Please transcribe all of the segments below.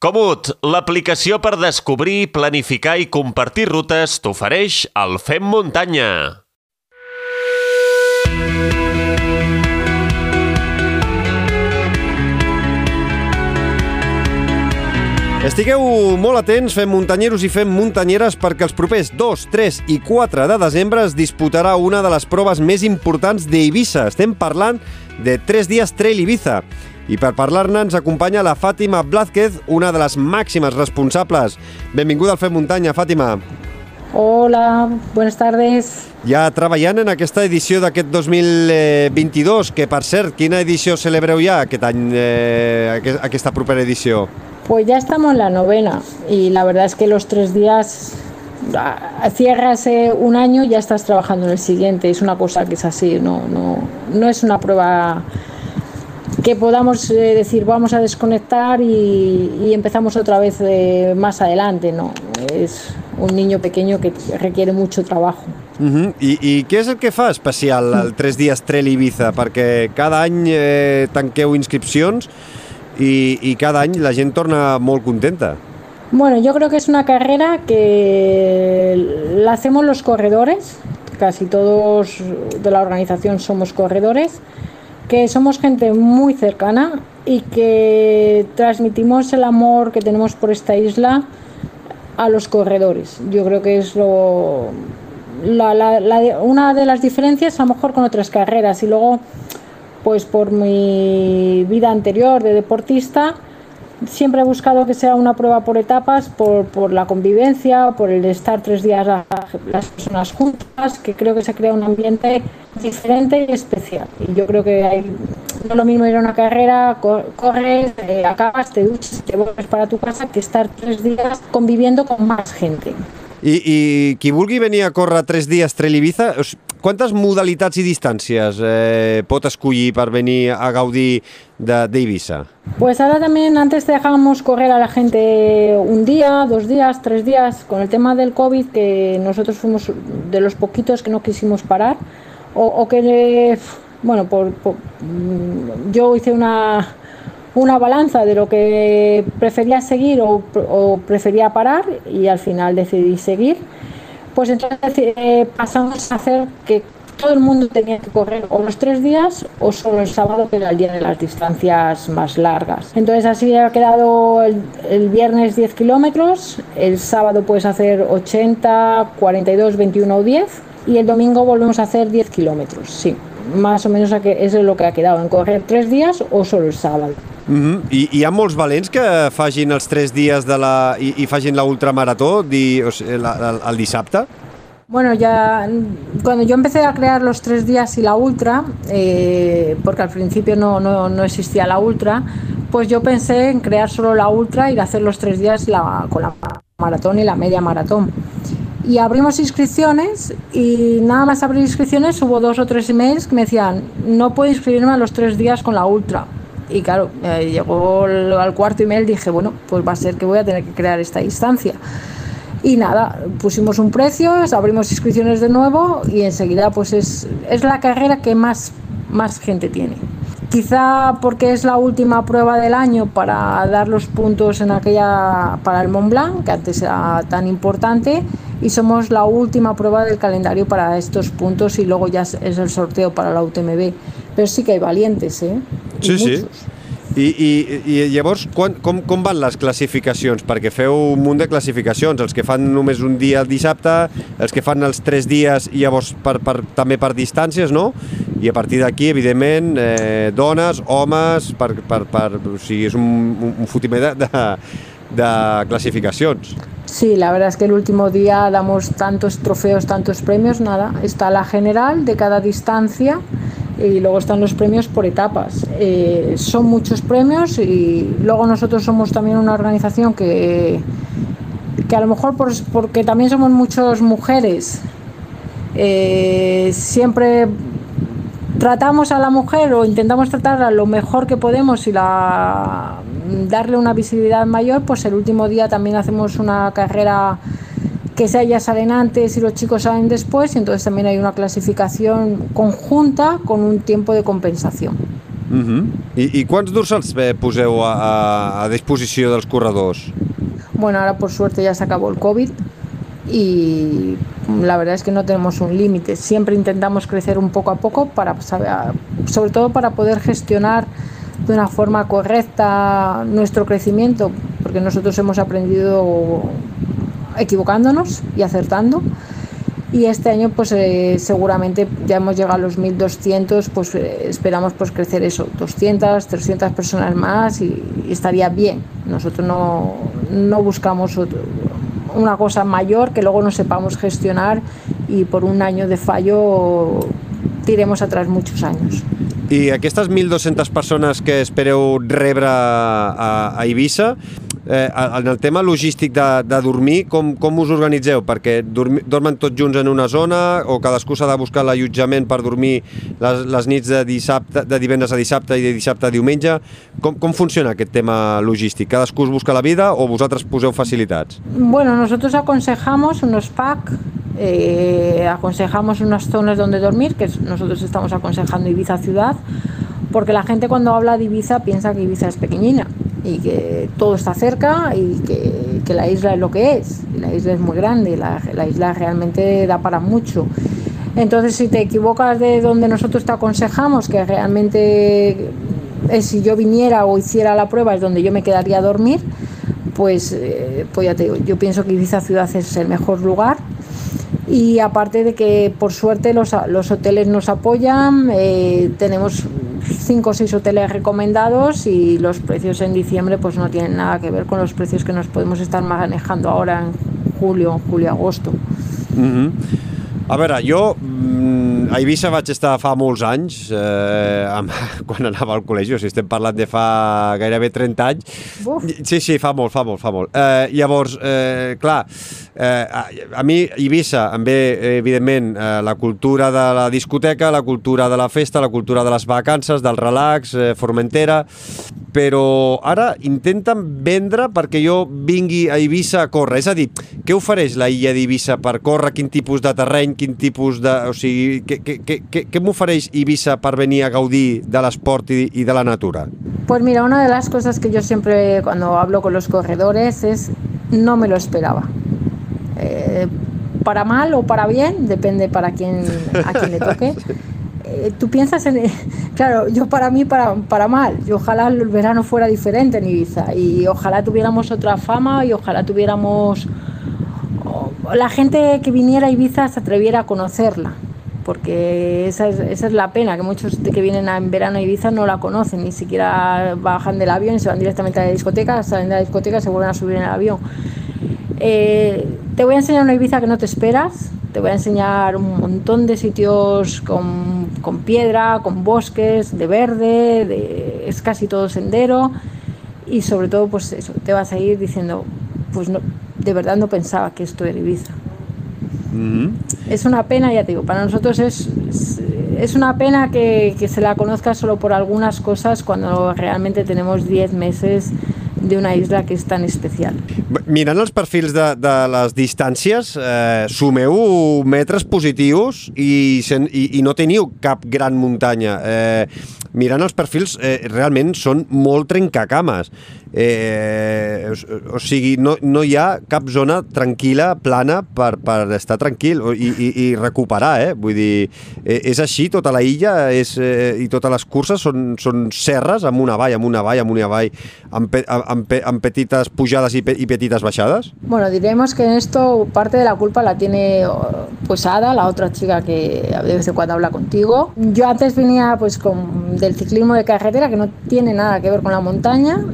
Comut, l'aplicació per descobrir, planificar i compartir rutes t'ofereix el Fem Muntanya. Estigueu molt atents, fem muntanyeros i fem muntanyeres, perquè els propers 2, 3 i 4 de desembre es disputarà una de les proves més importants d'Eivissa. Estem parlant de 3 dies Trail Ibiza. I per parlar-ne ens acompanya la Fàtima Blázquez, una de les màximes responsables. Benvinguda al Fem Muntanya, Fàtima. Hola, buenas tardes. Ja treballant en aquesta edició d'aquest 2022, que per cert, quina edició celebreu ja aquest any, eh, aquesta propera edició? Pues ya estamos en la novena y la verdad es que los tres días cierras un año y ya estás trabajando en el siguiente. Es una cosa que es así, no, no, no es una prueba que podamos eh, decir vamos a desconectar y, y empezamos otra vez eh, más adelante, no. Es un niño pequeño que requiere mucho trabajo. Uh -huh. I, I què és el que fa especial el 3 dies Trail Ibiza? Perquè cada any eh, tanqueu inscripcions y, y cada año la gente torna muy contenta. Bueno, yo creo que es una carrera que la hacemos los corredores, casi todos de la organización somos corredores, que somos gente muy cercana y que transmitimos el amor que tenemos por esta isla a los corredores. Yo creo que es lo, la, la, una de las diferencias a lo mejor con otras carreras y luego pues por mi vida anterior de deportista, siempre he buscado que sea una prueba por etapas, por, por la convivencia, por el estar tres días las personas juntas, que creo que se crea un ambiente diferente y especial. Y yo creo que hay, no es lo mismo ir a una carrera, corres, eh, acabas, te duchas, te vuelves para tu casa, que estar tres días conviviendo con más gente. I, i qui vulgui venir a córrer tres dies Trail Ibiza, quantes modalitats i distàncies eh, pot escollir per venir a gaudir d'Ibiza? De pues ahora también antes dejamos correr a la gente un día, dos días, tres días, con el tema del COVID, que nosotros fuimos de los poquitos que no quisimos parar, o, o que, bueno, por, por, yo hice una una balanza de lo que prefería seguir o, o prefería parar y al final decidí seguir, pues entonces eh, pasamos a hacer que todo el mundo tenía que correr o los tres días o solo el sábado, que era el día de las distancias más largas. Entonces así ha quedado el, el viernes 10 kilómetros, el sábado puedes hacer 80, 42, 21 o 10 y el domingo volvemos a hacer 10 kilómetros, sí. Más o menos eso es lo que ha quedado, en correr tres días o solo el sábado. Uh -huh. I hi ha molts valents que fagin els tres dies de la, i, i fagin la ultramarató di, o sigui, la, el, el dissabte? Bueno, ya cuando yo empecé a crear los tres días y la ultra, eh, porque al principio no, no, no, existía la ultra, pues yo pensé en crear solo la ultra y hacer los tres días la, con la maratón y la media maratón. Y abrimos inscripciones y nada más abrir inscripciones hubo dos o tres emails que me decían, no puedo inscribirme a los tres días con la ultra. Y claro, eh, llegó al cuarto email dije, bueno, pues va a ser que voy a tener que crear esta instancia. Y nada, pusimos un precio, abrimos inscripciones de nuevo y enseguida pues es, es la carrera que más, más gente tiene. Quizá porque es la última prueba del año para dar los puntos en aquella para el Mont Blanc, que antes era tan importante, y somos la última prueba del calendario para estos puntos y luego ya es el sorteo para la UTMB. Però sí que hi valientes, eh? I sí, muchos. sí. I, i, i llavors, quan, com, com van les classificacions? Perquè feu un munt de classificacions, els que fan només un dia el dissabte, els que fan els tres dies i llavors per, per, també per distàncies, no? I a partir d'aquí, evidentment, eh, dones, homes, per, per, per, o sigui, és un, un, un fotimer de, de, de clasificacions. Sí, la verdad es que el último día damos tantos trofeos, tantos premios, nada, está la general de cada distancia y luego están los premios por etapas. Eh, son muchos premios y luego nosotros somos también una organización que, que a lo mejor por, porque también somos muchas mujeres, eh, siempre tratamos a la mujer o intentamos tratarla lo mejor que podemos y la, darle una visibilidad mayor, pues el último día también hacemos una carrera que ellas salen antes y los chicos salen después, y entonces también hay una clasificación conjunta con un tiempo de compensación. Uh -huh. I, I quants dorsals eh, poseu a, a, a disposició dels corredors? Bueno, ahora por suerte ya se acabó el COVID y la verdad es que no tenemos un límite. Siempre intentamos crecer un poco a poco para sobre todo para poder gestionar de una forma correcta nuestro crecimiento, porque nosotros hemos aprendido equivocándonos y acertando. Y este año pues eh, seguramente ya hemos llegado a los 1200, pues eh, esperamos pues crecer eso, 200, 300 personas más y, y estaría bien. Nosotros no, no buscamos otro, una cosa mayor que luego no sepamos gestionar y por un año de fallo tiremos atrás muchos años. I aquestes 1.200 persones que espereu rebre a, a eh, en el tema logístic de, de dormir, com, com us organitzeu? Perquè dormi, dormen tots junts en una zona o cadascú s'ha de buscar l'allotjament per dormir les, les nits de, dissabte, de divendres a dissabte i de dissabte a diumenge? Com, com funciona aquest tema logístic? Cadascú us busca la vida o vosaltres poseu facilitats? Bueno, nosotros aconsejamos unos PAC eh, aconsejamos unas zonas donde dormir, que nosotros estamos aconsejando Ibiza ciudad, porque la gente cuando habla de Ibiza piensa que Ibiza es pequeñina y que todo está cerca y que, que la isla es lo que es. La isla es muy grande, la, la isla realmente da para mucho. Entonces, si te equivocas de donde nosotros te aconsejamos, que realmente es si yo viniera o hiciera la prueba es donde yo me quedaría a dormir, pues, eh, pues ya te digo, yo pienso que Ibiza Ciudad es el mejor lugar y aparte de que por suerte los, los hoteles nos apoyan, eh, tenemos cinco o seis hoteles recomendados y los precios en diciembre pues no tienen nada que ver con los precios que nos podemos estar manejando ahora en julio, julio, agosto. Mm -hmm. A veure, jo a Eivissa vaig estar fa molts anys, eh, amb, quan anava al col·legi, o sigui, estem parlant de fa gairebé 30 anys. Uf. Sí, sí, fa molt, fa molt, fa molt. Eh, llavors, eh, clar, eh, a, a mi Eivissa em ve, evidentment, eh, la cultura de la discoteca, la cultura de la festa, la cultura de les vacances, del relax, eh, Formentera, però ara intenten vendre perquè jo vingui a Eivissa a córrer. És a dir, què ofereix la illa d'Eivissa per córrer? Quin tipus de terreny? Quin tipus de... O sigui, què, què, què, què m'ofereix Eivissa per venir a gaudir de l'esport i, i de la natura? Pues mira, una de las cosas que yo siempre cuando hablo con los corredores es no me lo esperaba. Eh, para mal o para bien, depende para quién, a quién le toque. Eh, tú piensas en... Claro, yo para mí para, para mal. Y ojalá el verano fuera diferente en Ibiza. Y ojalá tuviéramos otra fama y ojalá tuviéramos... La gente que viniera a Ibiza se atreviera a conocerla. Porque esa es, esa es la pena, que muchos que vienen a- en verano a Ibiza no la conocen, ni siquiera bajan del avión y se van directamente a la discoteca, salen de la discoteca y se vuelven a subir en el avión. Eh, te voy a enseñar una Ibiza que no te esperas. Te voy a enseñar un montón de sitios con, con piedra, con bosques, de verde, de- es casi todo sendero. Y sobre todo, pues eso, te vas a ir diciendo, pues no, de verdad no pensaba que esto era Ibiza. Mm -hmm. Es una pena, ya te digo, para nosotros es, es, es una pena que, que se la conozca solo por algunas cosas cuando realmente tenemos 10 meses de una isla que es tan especial. Mirant els perfils de, de les distàncies, eh, sumeu metres positius i, sen, i, i no teniu cap gran muntanya. Eh, mirant els perfils, eh, realment són molt trencacames. Eh, o, o sigui, no, no hi ha cap zona tranquil·la, plana, per, per estar tranquil i, i, i recuperar, eh? Vull dir, eh, és així, tota la illa és, eh, i totes les curses són, són serres, amb una vall, amb una vall, amb una pe, amb, pe, amb petites pujades i, pe, i petites baixades? Bueno, diremos que en esto parte de la culpa la tiene pues Ada, la otra chica que de vez en cuando habla contigo. Yo antes venía pues con, del ciclismo de carretera que no tiene nada que ver con la montaña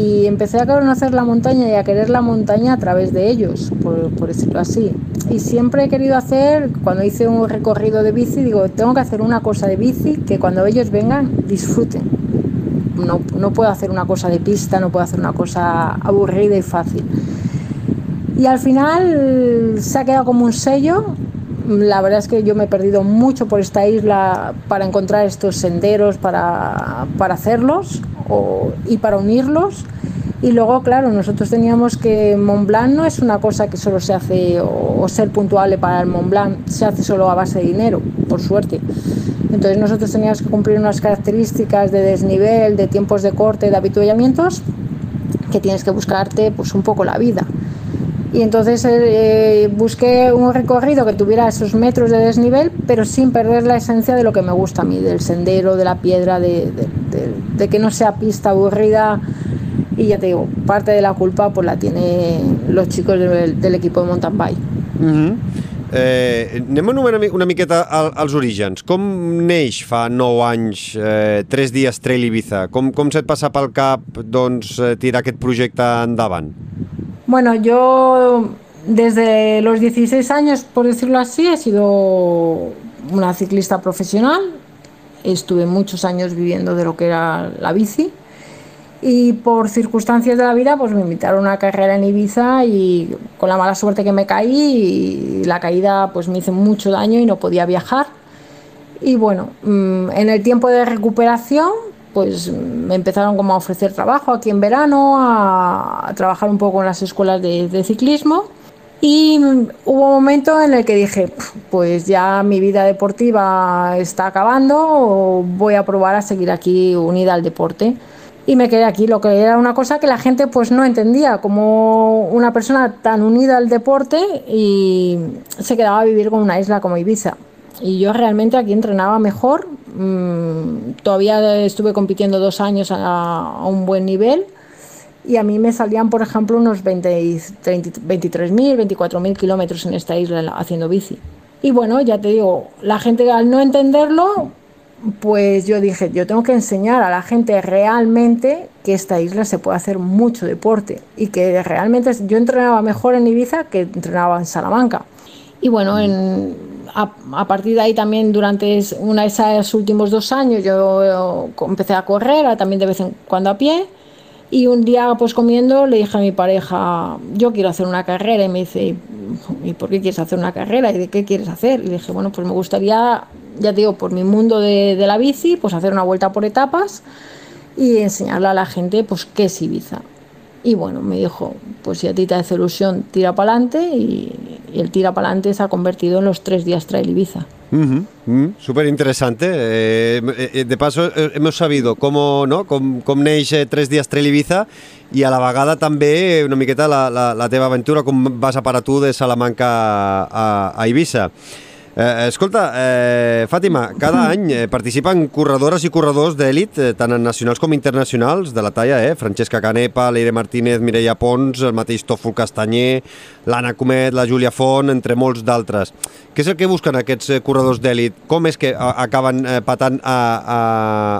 y empecé a conocer la montaña y a querer la montaña a través de ellos, por, por decirlo así. Y siempre he querido hacer, cuando hice un recorrido de bici, digo, tengo que hacer una cosa de bici que cuando ellos vengan disfruten. No, no puedo hacer una cosa de pista, no puedo hacer una cosa aburrida y fácil. Y al final se ha quedado como un sello. La verdad es que yo me he perdido mucho por esta isla para encontrar estos senderos, para, para hacerlos y para unirlos. Y luego, claro, nosotros teníamos que Mont Blanc no es una cosa que solo se hace o, ser puntuable para el Mont Blanc, se hace solo a base de dinero, por suerte. Entonces nosotros teníamos que cumplir unas características de desnivel, de tiempos de corte, de habituallamientos, que tienes que buscarte pues un poco la vida. Y entonces eh, busqué un recorrido que tuviera esos metros de desnivel, pero sin perder la esencia de lo que me gusta a mí, del sendero, de la piedra, de, de, de que no sea pista aburrida. Y ya te digo, parte de la culpa pues la tienen los chicos del, del equipo de mountain bike. Uh -huh. Eh, anem una, una miqueta als orígens. Com neix fa 9 anys, eh, 3 dies Trail Ibiza? Com, com se't passa pel cap doncs, eh, tirar aquest projecte endavant? Bueno, yo desde los 16 años, por decirlo así, he sido una ciclista profesional. Estuve muchos años viviendo de lo que era la bici y por circunstancias de la vida pues me invitaron a una carrera en Ibiza y con la mala suerte que me caí y la caída pues me hizo mucho daño y no podía viajar. Y bueno mm, en el tiempo de recuperación pues me empezaron como a ofrecer trabajo aquí en verano a, trabajar un poco en las escuelas de, de ciclismo y hubo un momento en el que dije, pues ya mi vida deportiva está acabando, voy a probar a seguir aquí unida al deporte y me quedé aquí, lo que era una cosa que la gente pues no entendía, como una persona tan unida al deporte y se quedaba a vivir con una isla como Ibiza. Y yo realmente aquí entrenaba mejor, mmm, todavía estuve compitiendo dos años a, un buen nivel y a mí me salían, por ejemplo, unos 23.000, 24.000 kilómetros en esta isla haciendo bici. Y bueno, ya te digo, la gente al no entenderlo, pues yo dije, yo tengo que enseñar a la gente realmente que esta isla se puede hacer mucho deporte y que realmente yo entrenaba mejor en Ibiza que entrenaba en Salamanca. Y bueno, en, a, a, partir de ahí también durante una de esos últimos dos años yo empecé a correr, también de vez en cuando a pie. Y un día, pues comiendo, le dije a mi pareja, yo quiero hacer una carrera. Y me dice, ¿y por qué quieres hacer una carrera? ¿Y de qué quieres hacer? Y le dije, bueno, pues me gustaría ya digo, por mi mundo de, de, la bici, pues hacer una vuelta por etapas y enseñarle a la gente pues qué es Ibiza. Y bueno, me dijo, pues si a ti te hace ilusión, tira para adelante y, y, el tira para adelante se ha convertido en los tres días Trail Ibiza. Uh -huh. Súper interesante. Eh, eh, de paso, eh, hemos sabido com, no? com, com neix eh, tres dies Trail Ibiza i a la vegada també una miqueta la, la, la teva aventura, com vas a parar de Salamanca a, a. Eh, escolta, eh, Fàtima, cada any eh, participen corredores i corredors d'èlit, eh, tant en nacionals com internacionals, de la talla, eh? Francesca Canepa, Leire Martínez, Mireia Pons, el mateix Tòfol Castanyer, l'Anna Comet, la Júlia Font, entre molts d'altres. Què és el que busquen aquests eh, corredors d'èlit? Com és que acaben eh, patant a, a,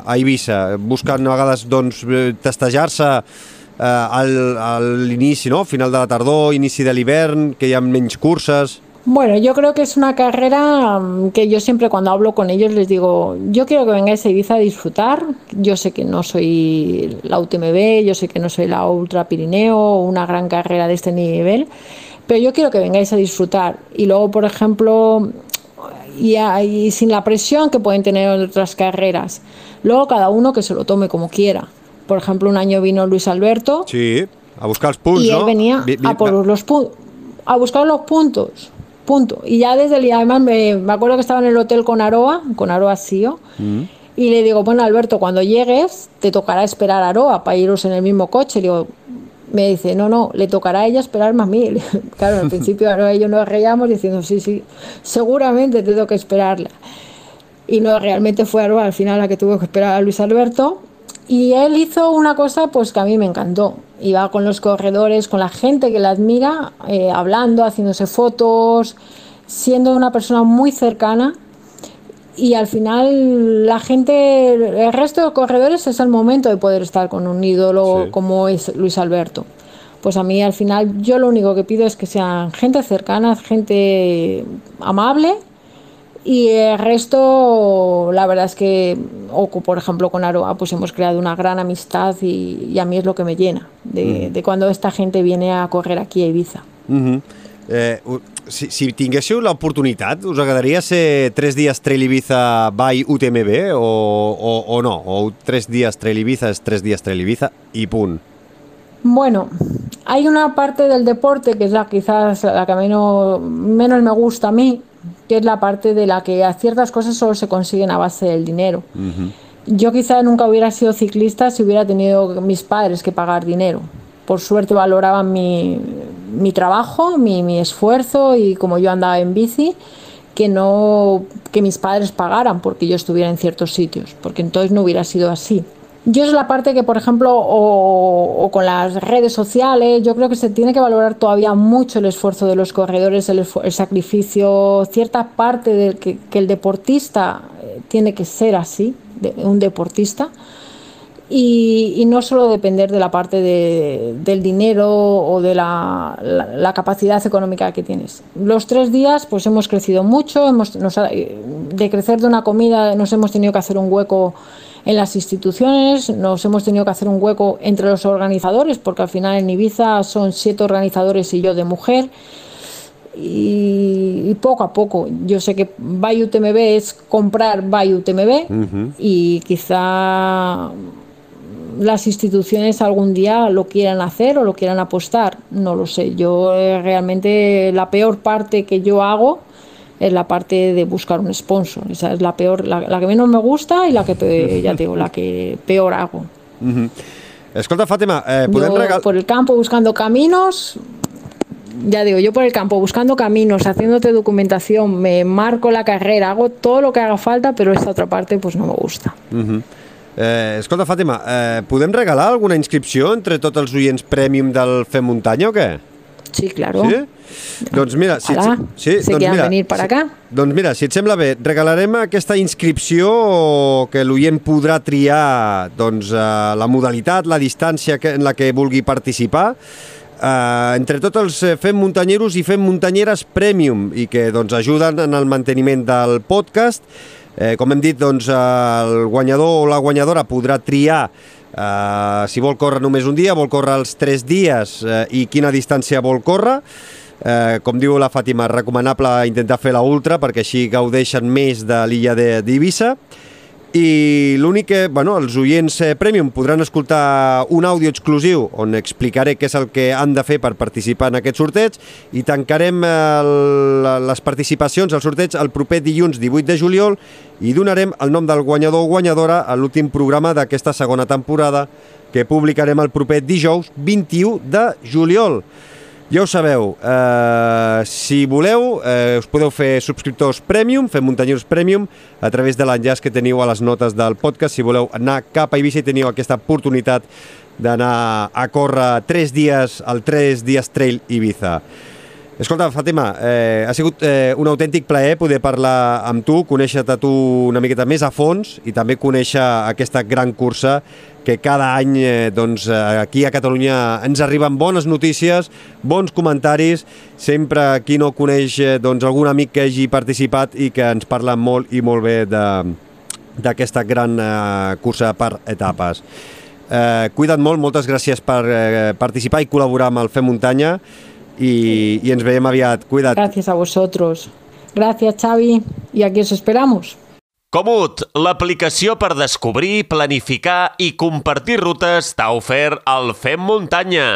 a Eivissa? Busquen a vegades doncs, testejar-se eh, al, a l'inici, no? final de la tardor, inici de l'hivern, que hi ha menys curses... Bueno, yo creo que es una carrera mm, que yo siempre cuando hablo con ellos les digo, yo quiero que vengáis a Ibiza a disfrutar, yo sé que no soy la UTMB, yo sé que no soy la Ultra Pirineo, una gran carrera de este nivel, pero yo quiero que vengáis a disfrutar. Y luego, por ejemplo, y, y sin la presión que pueden tener otras carreras, luego cada uno que se lo tome como quiera. Por ejemplo, un año vino Luis Alberto. Sí, a buscar puntos, y él ¿no? venía Vi, vi, a por los puntos, a buscar los puntos punto. Y ya desde el además me, me, acuerdo que estaba en el hotel con Aroa, con Aroa CEO, mm. y le digo, bueno Alberto, cuando llegues te tocará esperar a Aroa para iros en el mismo coche. Le digo, me dice, no, no, le tocará a ella esperarme a mí. claro, al principio Aroa y yo nos reíamos diciendo, sí, sí, seguramente te tengo que esperarla. Y no, realmente fue Aroa al final la que tuvo que esperar a Luis Alberto. Y él hizo una cosa pues que a mí me encantó. Iba con los corredores, con la gente que la admira, eh, hablando, haciéndose fotos, siendo una persona muy cercana. Y al final la gente, el resto de corredores es el momento de poder estar con un ídolo sí. como es Luis Alberto. Pues a mí al final yo lo único que pido es que sean gente cercana, gente amable y el resto, la verdad es que, o por ejemplo con Aroa, pues hemos creado una gran amistad y, y a mí es lo que me llena de, mm. de cuando esta gente viene a correr aquí a Ibiza. Mm -hmm. eh, si, si tinguéssiu l'oportunitat, us agradaria ser tres dies Trail Ibiza by UTMB o, o, o no? O tres dies Trail Ibiza és tres dies Trail Ibiza i punt? Bueno, hay una parte del deporte que es la quizás la que menos, menos me gusta a mí, que es la parte de la que a ciertas cosas solo se consiguen a base del dinero. Yo quizá nunca hubiera sido ciclista si hubiera tenido mis padres que pagar dinero. Por suerte valoraban mi, mi trabajo, mi, mi esfuerzo y como yo andaba en bici, que no que mis padres pagaran porque yo estuviera en ciertos sitios, porque entonces no hubiera sido así. Yo es la parte que, por ejemplo, o, con las redes sociales, yo creo que se tiene que valorar todavía mucho el esfuerzo de los corredores, el, el sacrificio, cierta parte de que, el deportista eh, tiene que ser así, un deportista, y, no solo depender de la parte de- del dinero o de la, la- la capacidad económica que tienes. Los tres días pues hemos crecido mucho, hemos, nos ha- de crecer de una comida nos hemos tenido que hacer un hueco en las instituciones, nos hemos tenido que hacer un hueco entre los organizadores, porque al final en Ibiza son siete organizadores y yo de mujer. Y, y poco a poco, yo sé que Buy UTMB es comprar Buy UTMB y quizá las instituciones algún día lo quieran hacer o lo quieran apostar, no lo sé. Yo eh, realmente la peor parte que yo hago es la parte de buscar un sponsor. Esa es la peor, la, la que menos me gusta y la que ya te digo, la que peor hago. Escolta, Fàtima, eh, regalar... por el campo buscando caminos, ya digo, yo por el campo buscando caminos, haciéndote documentación, me marco la carrera, hago todo lo que haga falta, pero esta otra parte pues no me gusta. Eh, escolta, Fàtima, eh, podem regalar alguna inscripció entre tots els oients Premium del Fem Muntanya o què? Sí, claro. Sí? Doncs mira, si, Ojalá. sí, Si doncs mira, venir para si- acá. Doncs mira, si et sembla bé, regalarem aquesta inscripció que l'oient podrà triar doncs, eh, la modalitat, la distància que, en la que vulgui participar, eh, entre tots els eh, Fem Muntanyeros i Fem Muntanyeres Premium i que doncs, ajuden en el manteniment del podcast. Eh, com hem dit, doncs, el guanyador o la guanyadora podrà triar eh, si vol córrer només un dia, vol córrer els tres dies eh, i quina distància vol córrer. Eh, com diu la Fàtima, recomanable intentar fer la ultra perquè així gaudeixen més de l'illa de- d'Eivissa. I l'únic que, bueno, els oients eh, Premium podran escoltar un àudio exclusiu on explicaré què és el que han de fer per participar en aquest sorteig i tancarem el, les participacions al sorteig el proper dilluns 18 de juliol i donarem el nom del guanyador o guanyadora a l'últim programa d'aquesta segona temporada que publicarem el proper dijous 21 de juliol. Ja ho sabeu, eh, si voleu, eh, us podeu fer subscriptors Premium, fer Muntanyeros Premium, a través de l'enllaç que teniu a les notes del podcast, si voleu anar cap a Eivissa i teniu aquesta oportunitat d'anar a córrer 3 dies al 3 dies Trail Ibiza. Escolta, Fàtima, eh, ha sigut eh, un autèntic plaer poder parlar amb tu, conèixer-te tu una miqueta més a fons i també conèixer aquesta gran cursa que cada any eh, doncs, eh, aquí a Catalunya ens arriben bones notícies, bons comentaris, sempre qui no coneix eh, doncs, algun amic que hagi participat i que ens parla molt i molt bé d'aquesta gran eh, cursa per etapes. Eh, cuida't molt, moltes gràcies per eh, participar i col·laborar amb el Fem Muntanya i, i ens veiem aviat. Cuida't. Gracias a vosotros. Gracias, Xavi. Y aquí os esperamos. Comut, l'aplicació per descobrir, planificar i compartir rutes t'ha ofert el Fem Muntanya.